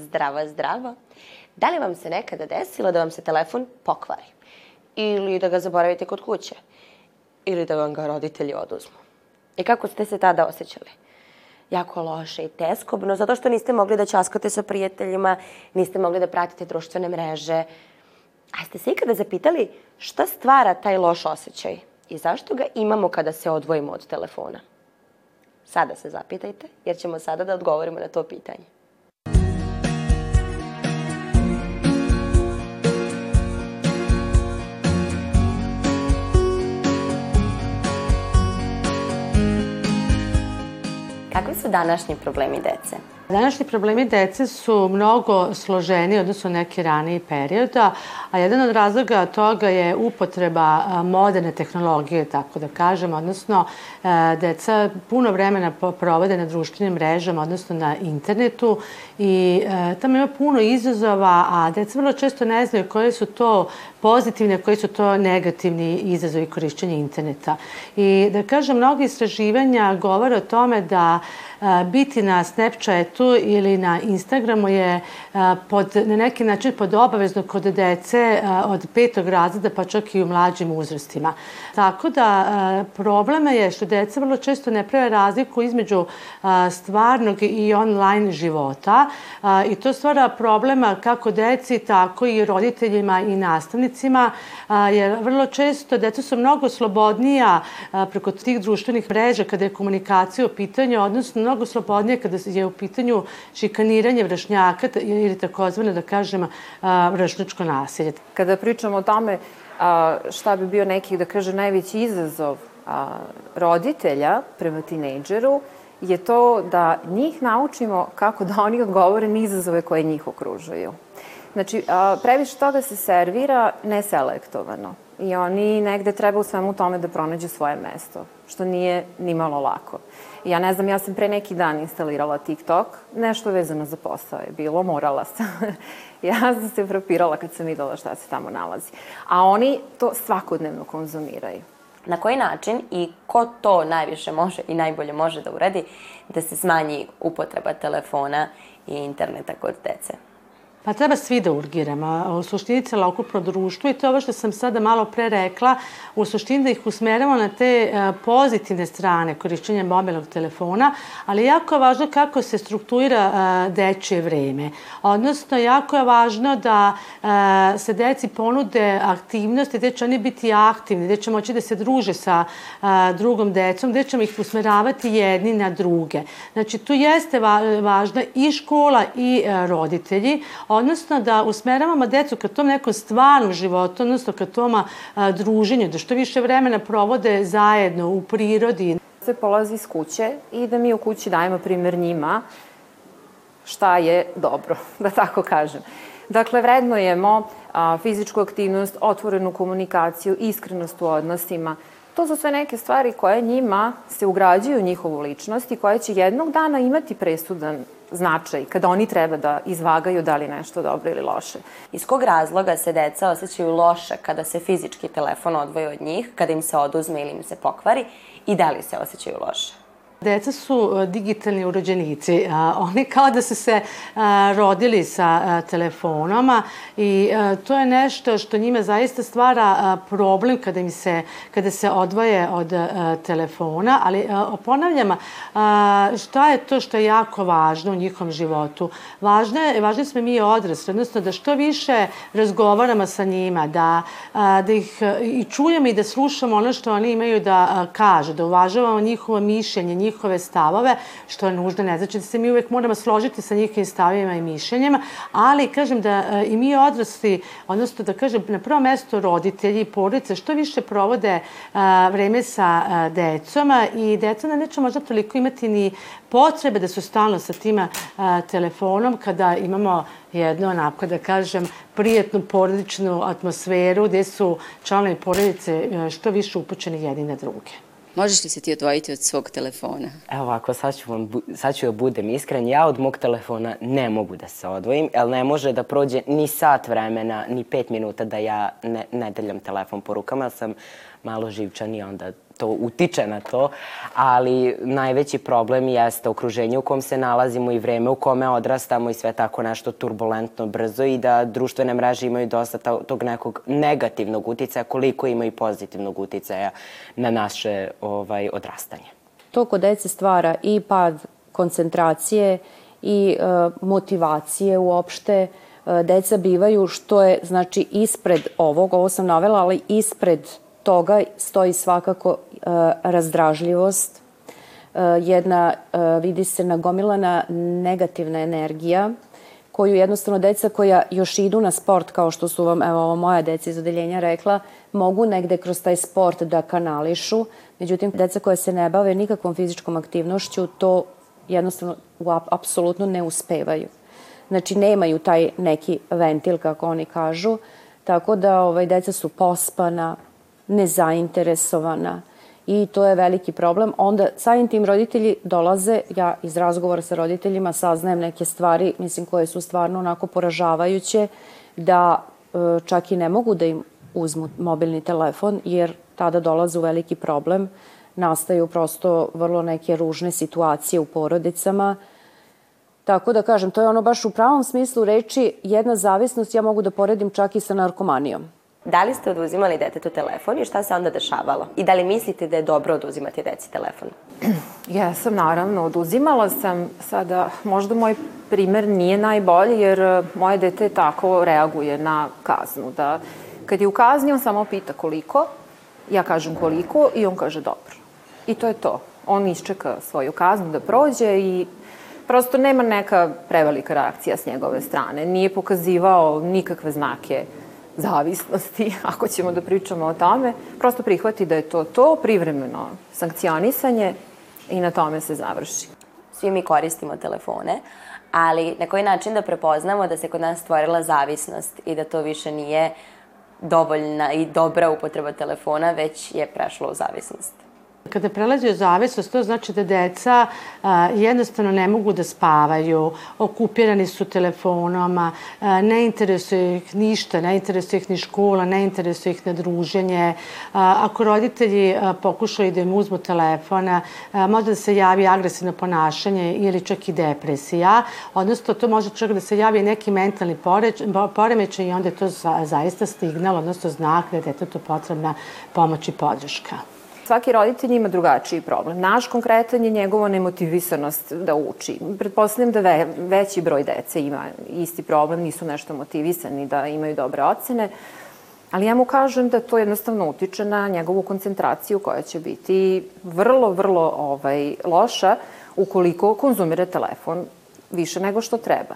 Zdravo, zdravo. Da li vam se nekada desilo da vam se telefon pokvari? Ili da ga zaboravite kod kuće? Ili da vam ga roditelji oduzmu? I kako ste se tada osjećali? Jako loše i teskobno, zato što niste mogli da ćaskate sa prijateljima, niste mogli da pratite društvene mreže. A ste se ikada zapitali šta stvara taj loš osjećaj i zašto ga imamo kada se odvojimo od telefona? Sada se zapitajte, jer ćemo sada da odgovorimo na to pitanje. Su današnji problemi dece? Današnji problemi dece su mnogo složeniji odnosno neki raniji perioda, a jedan od razloga toga je upotreba moderne tehnologije, tako da kažem, odnosno a, deca puno vremena provode na društvenim mrežama, odnosno na internetu i a, tamo ima puno izazova, a deca vrlo često ne znaju koje su to pozitivne, koji su to negativni izazovi korišćenja interneta. I da kažem, mnogi istraživanja govore o tome da biti na Snapchatu ili na Instagramu je pod, na neki način pod obavezno kod dece od petog razreda pa čak i u mlađim uzrastima. Tako da a, problema je što deca vrlo često ne prave razliku između stvarnog i online života i to stvara problema kako deci, tako i roditeljima i nastavnicima, jer vrlo često deca su mnogo slobodnija preko tih društvenih mreža kada je komunikacija u pitanju, odnosno mnogo slobodnije kada je u pitanju šikaniranje vršnjaka ili takozvano, da kažem, vršničko nasilje. Kada pričamo o tome šta bi bio neki, da kaže, najveći izazov roditelja prema tinejdžeru, je to da njih naučimo kako da oni odgovore na izazove koje njih okružuju. Znači, previše toga se servira neselektovano i oni negde treba u svemu tome da pronađu svoje mesto, što nije ni malo lako. Ja ne znam, ja sam pre neki dan instalirala TikTok, nešto vezano za posao je bilo, morala sam. ja sam se frapirala kad sam videla šta se tamo nalazi. A oni to svakodnevno konzumiraju. Na koji način i ko to najviše može i najbolje može da uradi da se smanji upotreba telefona i interneta kod dece? Pa treba svi da urgiramo. U suštini celokupno društvo i to je ovo što sam sada malo pre rekla, u suštini da ih usmeramo na te e, pozitivne strane korišćenja mobilnog telefona, ali jako je važno kako se strukturira e, dečje vreme. Odnosno, jako je važno da e, se deci ponude aktivnosti gde će oni biti aktivni, gde će moći da se druže sa drugom decom, gde ćemo ih usmeravati jedni na druge. Znači, tu jeste va- važna i škola i roditelji, odnosno da usmeravamo decu ka tom nekom stvarnom životu, odnosno ka tom a, druženju, da što više vremena provode zajedno u prirodi. Sve polazi iz kuće i da mi u kući dajemo primer njima šta je dobro, da tako kažem. Dakle, vrednujemo a, fizičku aktivnost, otvorenu komunikaciju, iskrenost u odnosima. To su sve neke stvari koje njima se ugrađuju u njihovu ličnost i koje će jednog dana imati presudan značaj kada oni treba da izvagaju da li nešto dobro ili loše. Iz kog razloga se deca osjećaju loše kada se fizički telefon odvoji od njih, kada im se oduzme ili im se pokvari i da li se osjećaju loše? Deca su e, digitalni urođenici. Oni kao da su se a, rodili sa a, telefonama i to je nešto što njima zaista stvara problem kada im se kada se odvoje od telefona, ali ponavljam, šta je to što je jako važno u njihovom životu? Važno je, važni smo mi odrasli, odnosno da što više razgovaramo sa njima, da, da ih i čujemo i da slušamo ono što oni imaju da kažu, da uvažavamo njihovo mišljenje, njihovo njihove stavove, što je nužno, ne znači da se mi uvek moramo složiti sa njihovim stavima i mišljenjima, ali kažem da e, i mi odrasli, odnosno da kažem na prvo mesto roditelji i porodice što više provode a, vreme sa a, decom i deca na neće možda toliko imati ni potrebe da su stalno sa tima a, telefonom kada imamo jednu, onako da kažem, prijetnu porodičnu atmosferu gde su članovi porodice a, što više upućeni jedni na druge. Možeš li se ti odvojiti od svog telefona? Evo ovako, sad ću, vam, sad ću da budem iskren, ja od mog telefona ne mogu da se odvojim, jer ne može da prođe ni sat vremena, ni pet minuta da ja ne, ne deljam telefon po rukama, sam malo živčan i onda to utiče na to, ali najveći problem jeste okruženje u kom se nalazimo i vreme u kome odrastamo i sve tako nešto turbulentno, brzo i da društvene mreže imaju dosta to- tog nekog negativnog uticaja koliko ima i pozitivnog uticaja na naše ovaj, odrastanje. To kod dece stvara i pad koncentracije i e, motivacije uopšte. E, deca bivaju što je znači ispred ovog, ovo sam navela, ali ispred toga stoji svakako e, razdražljivost, e, jedna e, vidi se nagomilana negativna energija koju jednostavno deca koja još idu na sport, kao što su vam, evo, ovo moja deca iz odeljenja rekla, mogu negde kroz taj sport da kanališu. Međutim, deca koja se ne bave nikakvom fizičkom aktivnošću, to jednostavno apsolutno ne uspevaju. Znači, nemaju taj neki ventil, kako oni kažu, tako da ovaj, deca su pospana, nezainteresovana i to je veliki problem. Onda samim tim roditelji dolaze, ja iz razgovora sa roditeljima saznajem neke stvari, mislim koje su stvarno onako poražavajuće, da e, čak i ne mogu da im uzmu mobilni telefon, jer tada dolaze u veliki problem. Nastaju prosto vrlo neke ružne situacije u porodicama, Tako da kažem, to je ono baš u pravom smislu reči jedna zavisnost, ja mogu da poredim čak i sa narkomanijom. Da li ste oduzimali detetu telefon i šta se onda dešavalo? I da li mislite da je dobro oduzimati deci telefon? Jesam, naravno, oduzimala sam. Sada, možda moj primer nije najbolji, jer e, moje dete tako reaguje na kaznu. Da kad je u kazni, on samo pita koliko, ja kažem koliko i on kaže dobro. I to je to. On isčeka svoju kaznu da prođe i prosto nema neka prevelika reakcija s njegove strane. Nije pokazivao nikakve znake zavisnosti, ako ćemo da pričamo o tome. Prosto prihvati da je to to, privremeno sankcionisanje i na tome se završi. Svi mi koristimo telefone, ali na koji način da prepoznamo da se kod nas stvorila zavisnost i da to više nije dovoljna i dobra upotreba telefona, već je prešlo u zavisnost. Kada prelazi u zavisnost, to znači da deca a, jednostavno ne mogu da spavaju, okupirani su telefonom, a, ne interesuje ih ništa, ne interesuje ih ni škola, ne interesuje ih na druženje. A, ako roditelji a, pokušaju da im uzmu telefon, a, može da se javi agresivno ponašanje ili čak i depresija, odnosno to može čak da se javi neki mentalni poremećaj i onda je to za, zaista signal, odnosno znak da je detetu potrebna pomoć i podrška svaki roditelj ima drugačiji problem. Naš konkretan je njegova nemotivisanost da uči. Pretpostavljam da ve, veći broj dece ima isti problem, nisu nešto motivisani da imaju dobre ocene, ali ja mu kažem da to jednostavno utiče na njegovu koncentraciju koja će biti vrlo, vrlo ovaj, loša ukoliko konzumira telefon više nego što treba.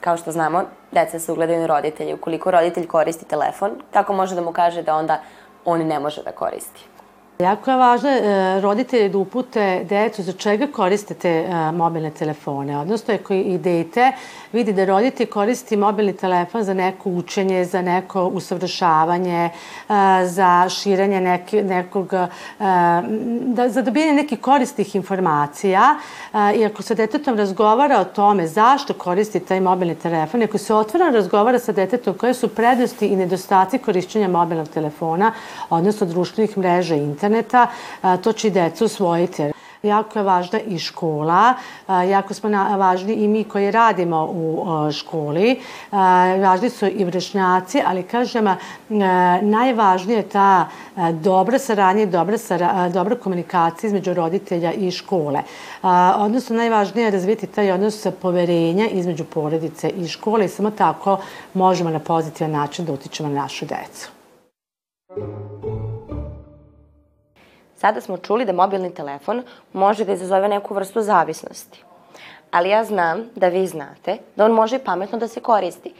Kao što znamo, deca se ugledaju na roditelje. Ukoliko roditelj koristi telefon, kako može da mu kaže da onda on ne može da koristi? Jako je važno e, roditelji da upute decu za čega koriste te e, mobilne telefone. Odnosno, ako i dete vidi da roditelj koristi mobilni telefon za neko učenje, za neko usavršavanje, e, za širenje neki, nekog, da, za dobijanje nekih koristih informacija i ako se detetom razgovara o tome zašto koristi taj mobilni telefon, ako se otvoreno razgovara sa detetom koje su prednosti i nedostaci korišćenja mobilnog telefona, odnosno društvenih mreža i to će i deca usvojiti. Jako je važna i škola, jako smo važni i mi koji radimo u školi, važni su i vršnjaci, ali kažem, najvažnije je ta dobra saradnja i dobra, sara, dobra komunikacija između roditelja i škole. Odnosno, najvažnije je razviti taj odnos poverenja između porodice i škole i samo tako možemo na pozitivan način da utičemo na našu decu. Sada smo čuli da mobilni telefon može da izazove neku vrstu zavisnosti. Ali ja znam da vi znate da on može i pametno da se koristi.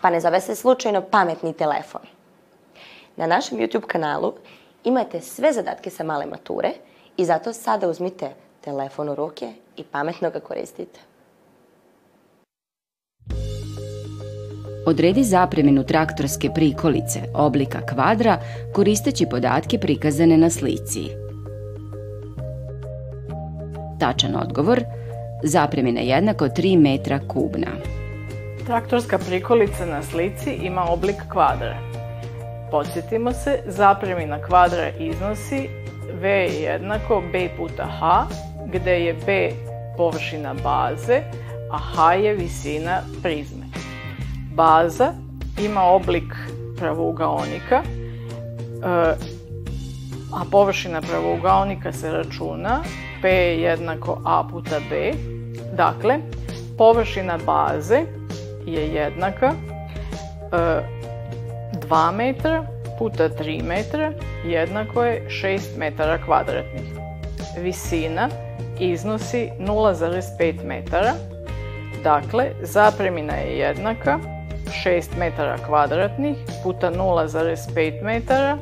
Pa ne zove se slučajno pametni telefon. Na našem YouTube kanalu imate sve zadatke sa male mature i zato sada uzmite telefon u ruke i pametno ga koristite. Odredi zapreminu traktorske prikolice oblika kvadra koristeći podatke prikazane na slici. Tačan odgovor – Zapremina jednako 3 metra kubna. Traktorska prikolica na slici ima oblik kvadra. Podsjetimo se, zapremina kvadra iznosi V je jednako B puta H, gde je B površina baze, a H je visina prizme. Baza ima oblik pravougaonika, e, a površina pravougaonika se računa P je jednako A puta B. Dakle, površina baze je jednaka e, 2 metra puta 3 metra jednako je 6 metara kvadratnih. Visina iznosi 0,5 metara. Dakle, zapremina je jednaka 6 metara kvadratnih puta 0,5 metara.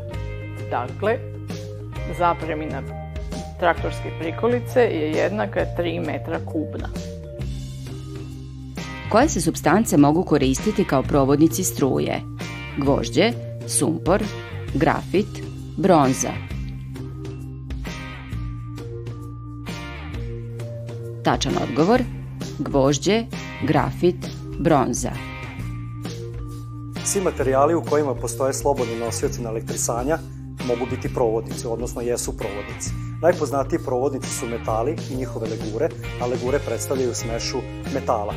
Dakle, zapremina traktorske prikolice je jednaka 3 metra kubna. Koje se substance mogu koristiti kao provodnici struje? Gvožđe, sumpor, grafit, bronza. Tačan odgovor gvožđe, grafit, bronza. Svi materijali u kojima postoje slobodni nosioci na elektrisanja mogu biti provodnici, odnosno jesu provodnici. Najpoznatiji provodnici su metali i njihove legure, a legure predstavljaju smešu metala.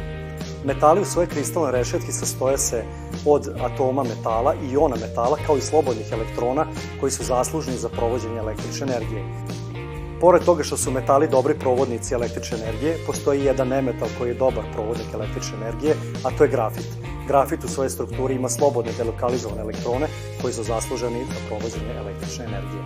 Metali u svojoj kristalnoj rešetki sastoje se od atoma metala i iona metala, kao i slobodnih elektrona koji su zaslužni za provođenje električne energije. Pored toga što su metali dobri provodnici električne energije, postoji jedan nemetal koji je dobar provodnik električne energije, a to je grafit. Grafit u svojoj strukturi ima slobodne delokalizovane elektrone koji su zasluženi za provođenje električne energije.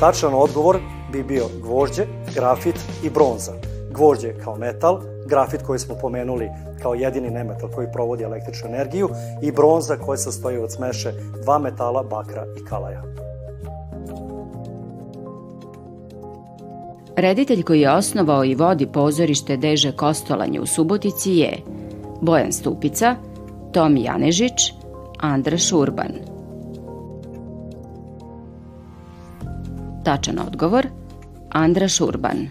Tačan odgovor bi bio gvožđe, grafit i bronza. Gvožđe kao metal, grafit koji smo pomenuli kao jedini nemetal koji provodi električnu energiju i bronza koja se sastoji od smeše dva metala, bakra i kalaja. Reditelj koji je osnovao i vodi pozorište Deže Kostolanje u Subotici je Bojan Stupica, Tomi Janežić, Andra Šurban. Tačan odgovor – Andra Šurban.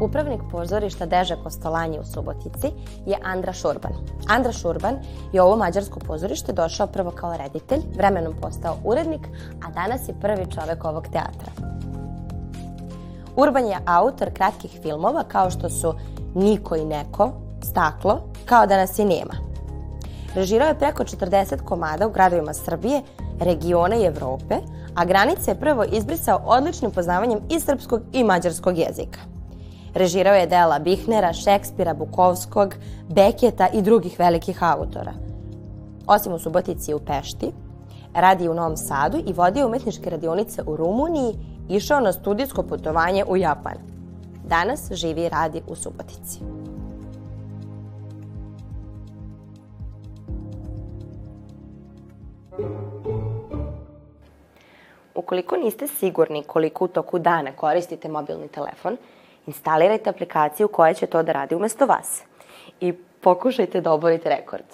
Upravnik pozorišta Deže Kostolanje u Subotici je Andra Šurban. Andra Šurban je ovo mađarsko pozorište došao prvo kao reditelj, vremenom postao urednik, a danas je prvi čovek ovog teatra. Urban je autor kratkih filmova kao što su Niko i neko, Staklo, kao da nas i nema. Režirao je preko 40 komada u gradovima Srbije, regiona i Evrope, a granice je prvo izbrisao odličnim poznavanjem i srpskog i mađarskog jezika. Režirao je dela Bihnera, Šekspira, Bukovskog, Beketa i drugih velikih autora. Osim u Subotici i u Pešti, radi u Novom Sadu i vodio umetničke radionice u Rumuniji, išao na studijsko putovanje u Japan. Danas živi i radi u Subotici. Ukoliko niste sigurni koliko u toku dana koristite mobilni telefon, instalirajte aplikaciju koja će to da radi umesto vas i pokušajte da oborite rekord.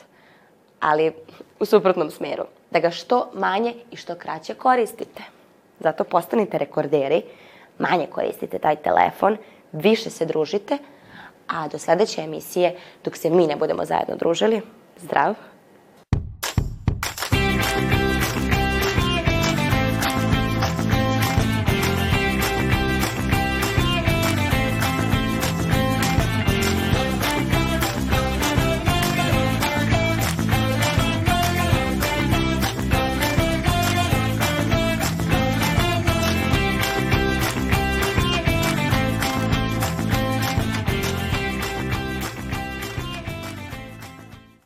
Ali u suprotnom smeru, da ga što manje i što kraće koristite. Zato postanite rekorderi, manje koristite taj telefon, više se družite, a do sledeće emisije, dok se mi ne budemo zajedno družili, zdrav!